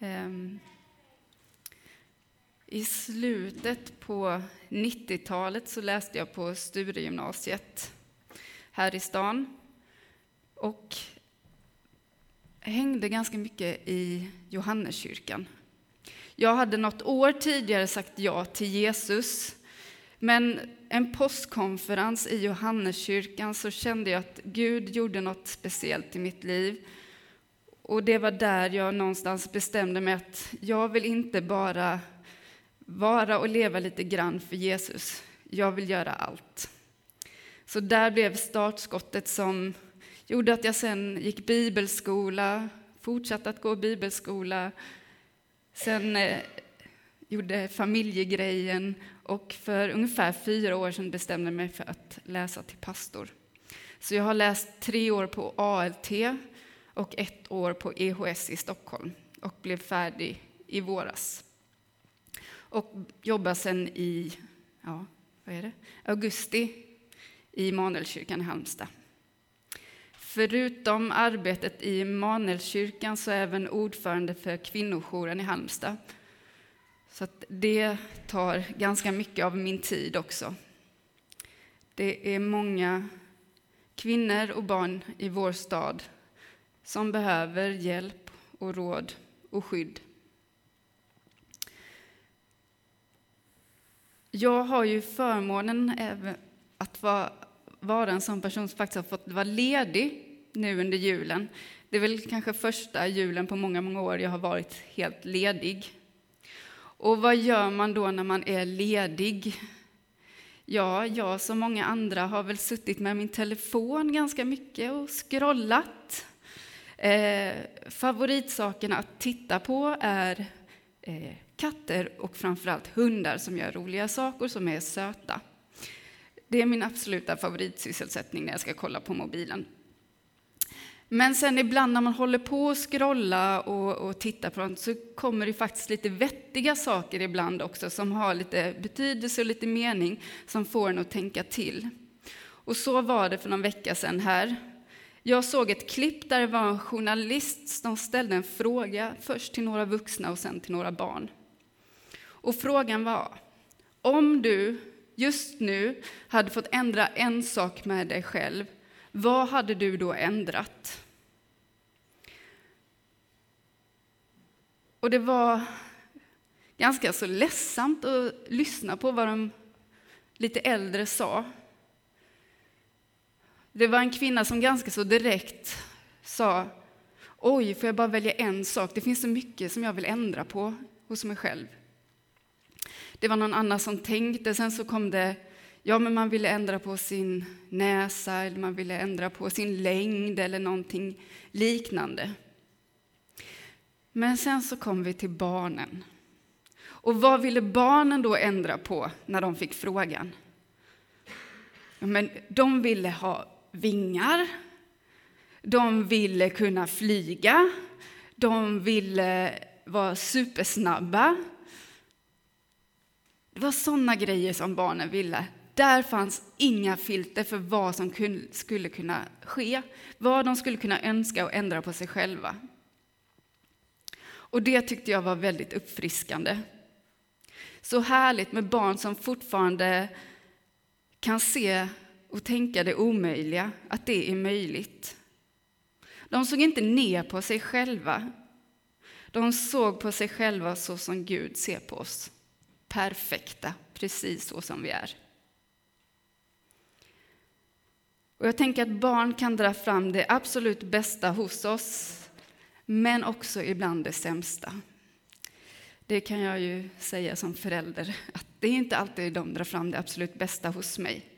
Ehm, I slutet på 90-talet så läste jag på Sturegymnasiet här i stan och hängde ganska mycket i Johanneskyrkan. Jag hade något år tidigare sagt ja till Jesus, men en påskkonferens i Johanneskyrkan så kände jag att Gud gjorde något speciellt i mitt liv. Och det var där jag någonstans bestämde mig att jag vill inte bara vara och leva lite grann för Jesus. Jag vill göra allt. Så där blev startskottet som gjorde att jag sen gick bibelskola, fortsatte att gå bibelskola, sen eh, gjorde familjegrejen och för ungefär fyra år sedan bestämde jag mig för att läsa till pastor. Så jag har läst tre år på ALT och ett år på EHS i Stockholm och blev färdig i våras. Och jobbar sen i ja, vad är det? augusti i Immanuelskyrkan i Halmstad. Förutom arbetet i Immanuelskyrkan så är jag även ordförande för kvinnojouren i Halmstad. Så det tar ganska mycket av min tid också. Det är många kvinnor och barn i vår stad som behöver hjälp och råd och skydd. Jag har ju förmånen att vara en sån person som faktiskt har fått vara ledig nu under julen. Det är väl kanske första julen på många, många år jag har varit helt ledig. Och vad gör man då när man är ledig? Ja, jag som många andra har väl suttit med min telefon ganska mycket och scrollat. Eh, favoritsakerna att titta på är eh, katter och framförallt hundar som gör roliga saker, som är söta. Det är min absoluta favoritsysselsättning när jag ska kolla på mobilen. Men sen ibland när man håller på att scrolla och, och titta på något så kommer det faktiskt lite vettiga saker ibland också som har lite betydelse och lite mening som får en att tänka till. Och så var det för någon vecka sedan här. Jag såg ett klipp där det var en journalist som ställde en fråga först till några vuxna och sen till några barn. Och frågan var, om du just nu hade fått ändra en sak med dig själv, vad hade du då ändrat? Och det var ganska så ledsamt att lyssna på vad de lite äldre sa. Det var en kvinna som ganska så direkt sa Oj, får jag bara välja en sak? Det finns så mycket som jag vill ändra på hos mig själv. Det var någon annan som tänkte, sen så kom det Ja, men man ville ändra på sin näsa eller man ville ändra på sin längd eller någonting liknande. Men sen så kom vi till barnen. Och vad ville barnen då ändra på när de fick frågan? Men de ville ha vingar, de ville kunna flyga, de ville vara supersnabba. Det var sådana grejer som barnen ville. Där fanns inga filter för vad som skulle kunna ske, vad de skulle kunna önska och ändra på sig själva. Och det tyckte jag var väldigt uppfriskande. Så härligt med barn som fortfarande kan se och tänka det omöjliga, att det är möjligt. De såg inte ner på sig själva. De såg på sig själva så som Gud ser på oss. Perfekta, precis så som vi är. Och jag tänker att barn kan dra fram det absolut bästa hos oss, men också ibland det sämsta. Det kan jag ju säga som förälder, att det är inte alltid de drar fram det absolut bästa hos mig.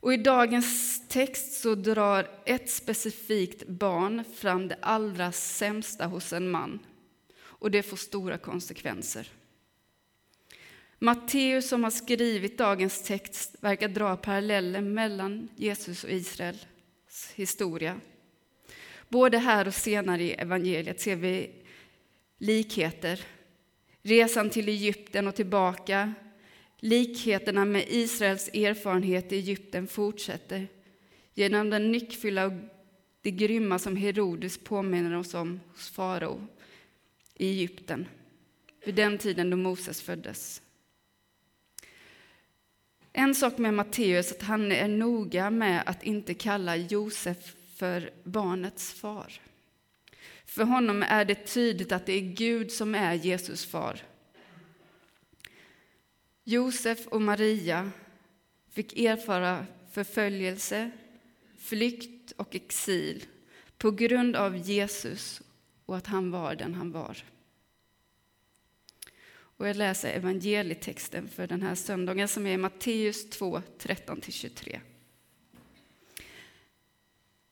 Och I dagens text så drar ett specifikt barn fram det allra sämsta hos en man. Och det får stora konsekvenser. Matteus som har skrivit dagens text verkar dra paralleller mellan Jesus och Israels historia. Både här och senare i evangeliet ser vi likheter. Resan till Egypten och tillbaka. Likheterna med Israels erfarenhet i Egypten fortsätter. Genom den nyckfulla och det grymma som Herodes påminner oss om hos farao i Egypten vid den tiden då Moses föddes. En sak med Matteus är att han är noga med att inte kalla Josef för barnets far. För honom är det tydligt att det är Gud som är Jesus far. Josef och Maria fick erfara förföljelse, flykt och exil på grund av Jesus och att han var den han var. Och jag läser evangelietexten för den här söndagen som är Matteus 2, 13-23.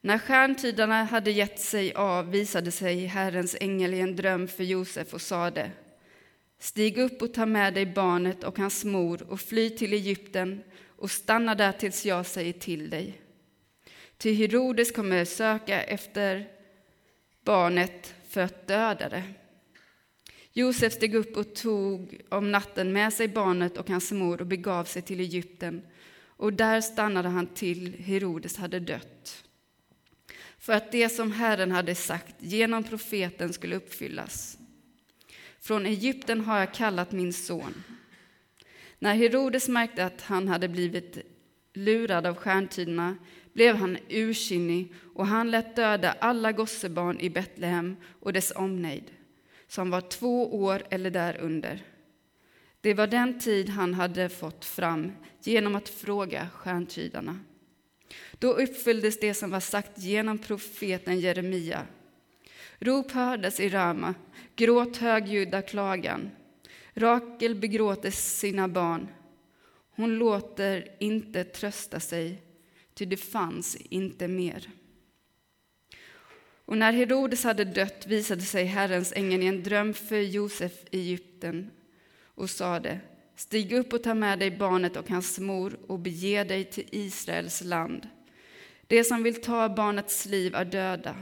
När stjärntydarna hade gett sig av visade sig Herrens ängel i en dröm för Josef och sade Stig upp och ta med dig barnet och hans mor och fly till Egypten och stanna där tills jag säger till dig. Ty Herodes kommer söka efter barnet för att döda det. Josef steg upp och tog om natten med sig barnet och hans mor och begav sig till Egypten, och där stannade han till Herodes hade dött. För att det som Herren hade sagt genom profeten skulle uppfyllas. Från Egypten har jag kallat min son. När Herodes märkte att han hade blivit lurad av stjärntiderna blev han ursinnig och han lät döda alla gossebarn i Betlehem och dess omnejd som var två år eller därunder. Det var den tid han hade fått fram genom att fråga stjärntydarna. Då uppfylldes det som var sagt genom profeten Jeremia. Rop hördes i Rama, gråt högljudda klagan. Rakel begråter sina barn. Hon låter inte trösta sig, ty det fanns inte mer. Och när Herodes hade dött visade sig Herrens ängel i en dröm för Josef i Egypten och sade Stig upp och ta med dig barnet och hans mor och bege dig till Israels land. De som vill ta barnets liv är döda.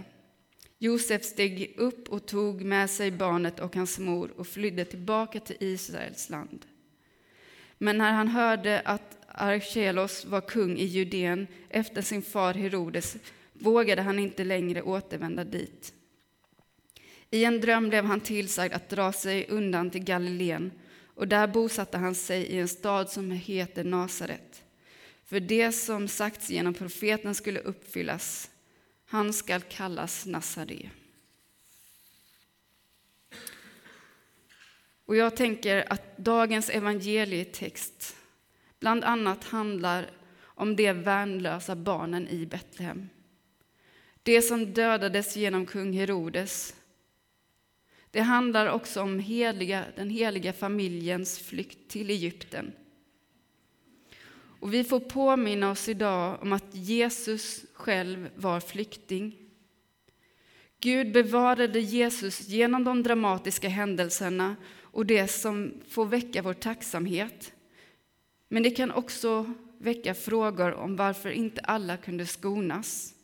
Josef steg upp och tog med sig barnet och hans mor och flydde tillbaka till Israels land. Men när han hörde att Archelos var kung i Judeen efter sin far Herodes vågade han inte längre återvända dit. I en dröm blev han tillsagd att dra sig undan till Galileen och där bosatte han sig i en stad som heter Nasaret. För det som sagts genom profeten skulle uppfyllas, han skall kallas Nazaré. Och jag tänker att dagens evangelietext bland annat handlar om de värnlösa barnen i Betlehem. Det som dödades genom kung Herodes. Det handlar också om heliga, den heliga familjens flykt till Egypten. Och vi får påminna oss idag om att Jesus själv var flykting. Gud bevarade Jesus genom de dramatiska händelserna och det som får väcka vår tacksamhet. Men det kan också väcka frågor om varför inte alla kunde skonas.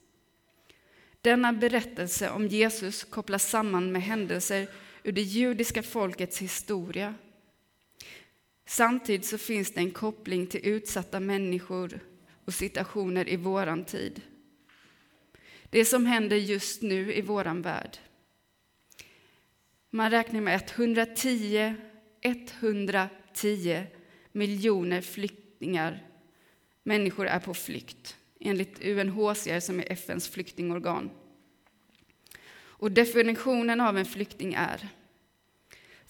Denna berättelse om Jesus kopplas samman med händelser ur det judiska folkets historia. Samtidigt så finns det en koppling till utsatta människor och situationer i våran tid. Det som händer just nu i våran värld. Man räknar med att 110, 110 miljoner flyktingar, människor är på flykt enligt UNHCR som är FNs flyktingorgan. Och definitionen av en flykting är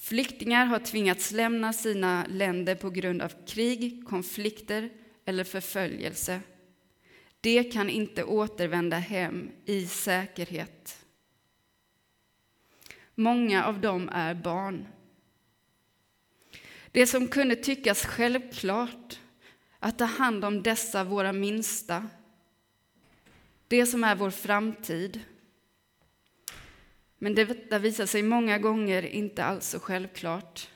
Flyktingar har tvingats lämna sina länder på grund av krig, konflikter eller förföljelse. De kan inte återvända hem i säkerhet. Många av dem är barn. Det som kunde tyckas självklart, att ta hand om dessa våra minsta, det som är vår framtid. Men detta visar sig många gånger inte alls så självklart.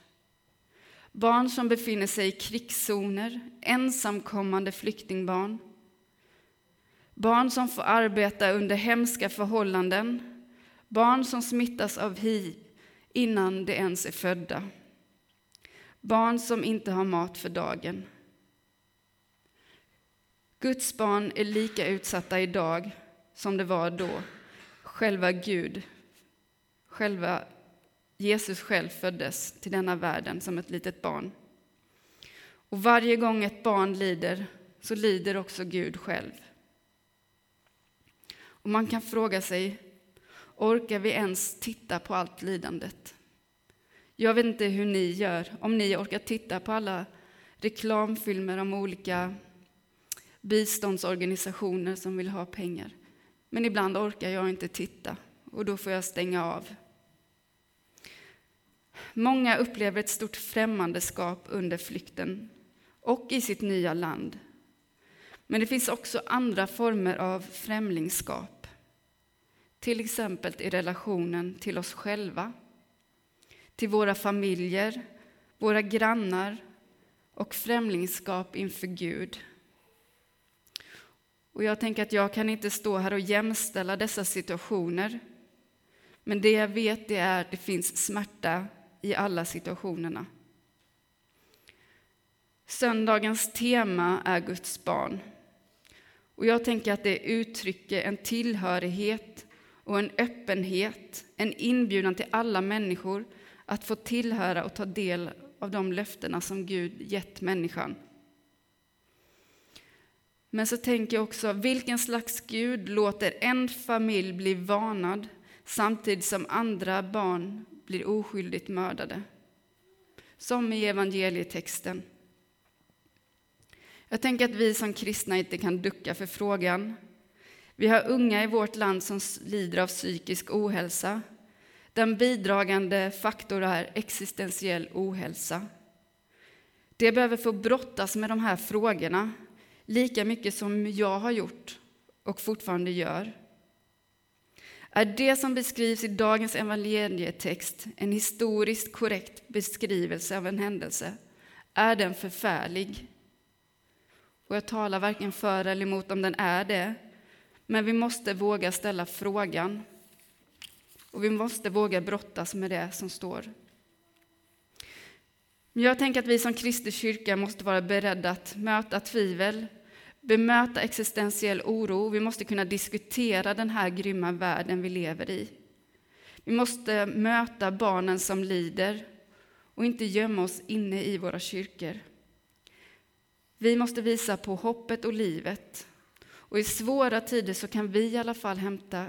Barn som befinner sig i krigszoner, ensamkommande flyktingbarn. Barn som får arbeta under hemska förhållanden. Barn som smittas av hiv innan de ens är födda. Barn som inte har mat för dagen. Guds barn är lika utsatta idag som det var då. Själva Gud, själva Jesus själv föddes till denna världen som ett litet barn. Och varje gång ett barn lider så lider också Gud själv. Och man kan fråga sig, orkar vi ens titta på allt lidandet? Jag vet inte hur ni gör, om ni orkar titta på alla reklamfilmer om olika biståndsorganisationer som vill ha pengar. Men ibland orkar jag inte titta och då får jag stänga av. Många upplever ett stort främmandeskap under flykten och i sitt nya land. Men det finns också andra former av främlingskap. Till exempel i relationen till oss själva, till våra familjer, våra grannar och främlingskap inför Gud. Och jag tänker att jag kan inte stå här och jämställa dessa situationer. Men det jag vet det är att det finns smärta i alla situationerna. Söndagens tema är Guds barn. Och jag tänker att det uttrycker en tillhörighet och en öppenhet, en inbjudan till alla människor att få tillhöra och ta del av de löftena som Gud gett människan. Men så tänker jag också, vilken slags Gud låter en familj bli varnad samtidigt som andra barn blir oskyldigt mördade? Som i evangelietexten. Jag tänker att vi som kristna inte kan ducka för frågan. Vi har unga i vårt land som lider av psykisk ohälsa. Den bidragande faktor är existentiell ohälsa. De behöver få brottas med de här frågorna lika mycket som jag har gjort och fortfarande gör. Är det som beskrivs i dagens evangelietext en historiskt korrekt beskrivelse av en händelse? Är den förfärlig? Och jag talar varken för eller emot om den är det, men vi måste våga ställa frågan. Och vi måste våga brottas med det som står. Men jag tänker att vi som Kristi kyrka måste vara beredda att möta tvivel, bemöta existentiell oro. Vi måste kunna diskutera den här grymma världen vi lever i. Vi måste möta barnen som lider och inte gömma oss inne i våra kyrkor. Vi måste visa på hoppet och livet. Och i svåra tider så kan vi i alla fall hämta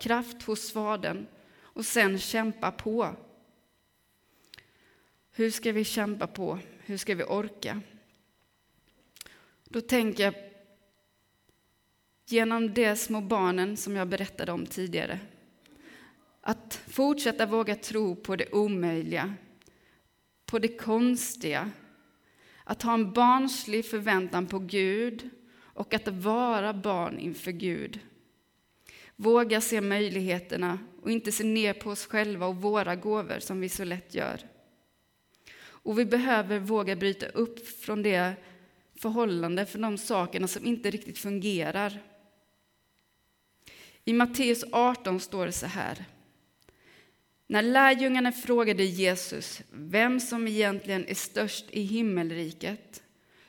kraft hos Fadern och sen kämpa på. Hur ska vi kämpa på? Hur ska vi orka? Då tänker jag genom de små barnen som jag berättade om tidigare. Att fortsätta våga tro på det omöjliga, på det konstiga, att ha en barnslig förväntan på Gud och att vara barn inför Gud. Våga se möjligheterna och inte se ner på oss själva och våra gåvor som vi så lätt gör. Och vi behöver våga bryta upp från det förhållande från de sakerna som inte riktigt fungerar. I Matteus 18 står det så här. När lärjungarna frågade Jesus vem som egentligen är störst i himmelriket,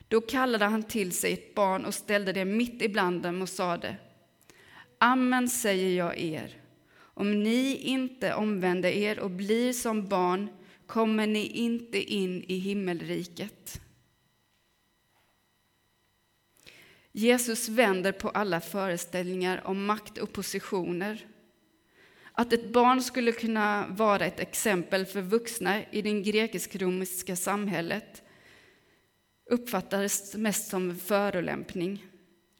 då kallade han till sig ett barn och ställde det mitt ibland dem och sade Amen säger jag er, om ni inte omvänder er och blir som barn kommer ni inte in i himmelriket. Jesus vänder på alla föreställningar om makt och positioner. Att ett barn skulle kunna vara ett exempel för vuxna i det grekisk-romerska samhället uppfattades mest som förolämpning.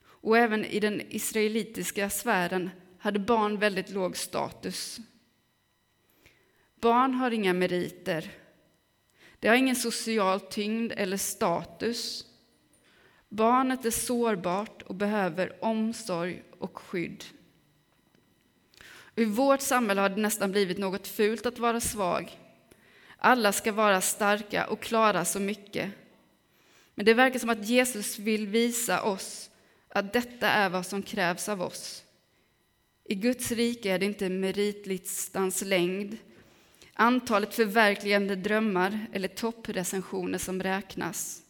Och även i den israelitiska sfären hade barn väldigt låg status. Barn har inga meriter. De har ingen social tyngd eller status. Barnet är sårbart och behöver omsorg och skydd. I vårt samhälle har det nästan blivit något fult att vara svag. Alla ska vara starka och klara så mycket. Men det verkar som att Jesus vill visa oss att detta är vad som krävs av oss. I Guds rike är det inte meritlistans längd, antalet förverkligande drömmar eller topprecensioner som räknas,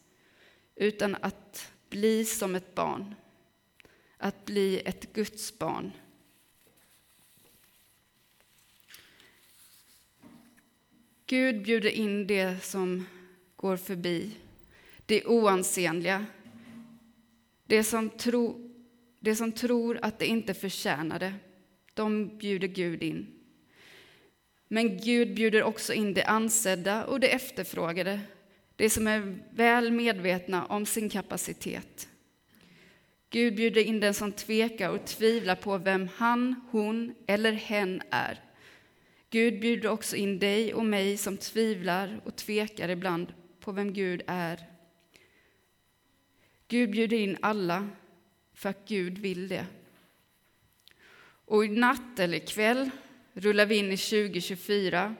utan att bli som ett barn, att bli ett Guds barn. Gud bjuder in det som går förbi, det oansenliga det som, tro, det som tror att det inte förtjänar det. De bjuder Gud in. Men Gud bjuder också in det ansedda och det efterfrågade de som är väl medvetna om sin kapacitet. Gud bjuder in den som tvekar och tvivlar på vem han, hon eller hen är. Gud bjuder också in dig och mig som tvivlar och tvekar ibland på vem Gud är. Gud bjuder in alla för att Gud vill det. Och i natt eller kväll rullar vi in i 2024.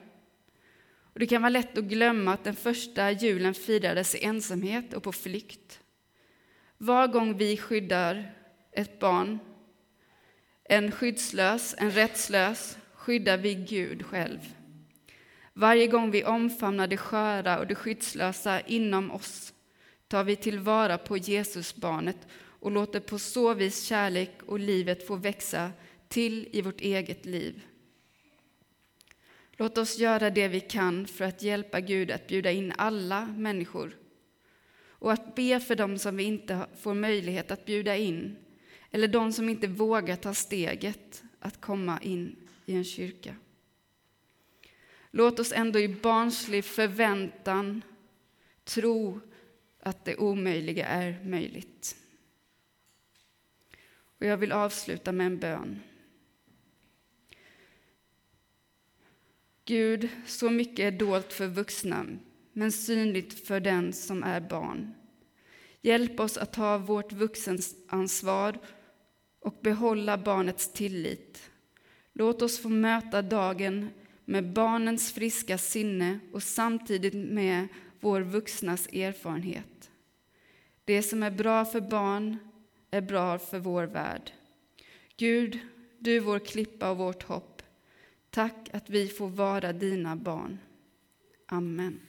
Och det kan vara lätt att glömma att den första julen firades i ensamhet och på flykt. Var gång vi skyddar ett barn, en skyddslös, en rättslös, skyddar vi Gud själv. Varje gång vi omfamnar det sköra och det skyddslösa inom oss tar vi tillvara på Jesusbarnet och låter på så vis kärlek och livet få växa till i vårt eget liv. Låt oss göra det vi kan för att hjälpa Gud att bjuda in alla människor och att be för dem som vi inte får möjlighet att bjuda in eller de som inte vågar ta steget att komma in i en kyrka. Låt oss ändå i barnslig förväntan tro att det omöjliga är möjligt. Och jag vill avsluta med en bön. Gud, så mycket är dolt för vuxna, men synligt för den som är barn. Hjälp oss att ta vårt vuxenansvar och behålla barnets tillit. Låt oss få möta dagen med barnens friska sinne och samtidigt med vår vuxnas erfarenhet. Det som är bra för barn är bra för vår värld. Gud, du vår klippa och vårt hopp. Tack att vi får vara dina barn. Amen.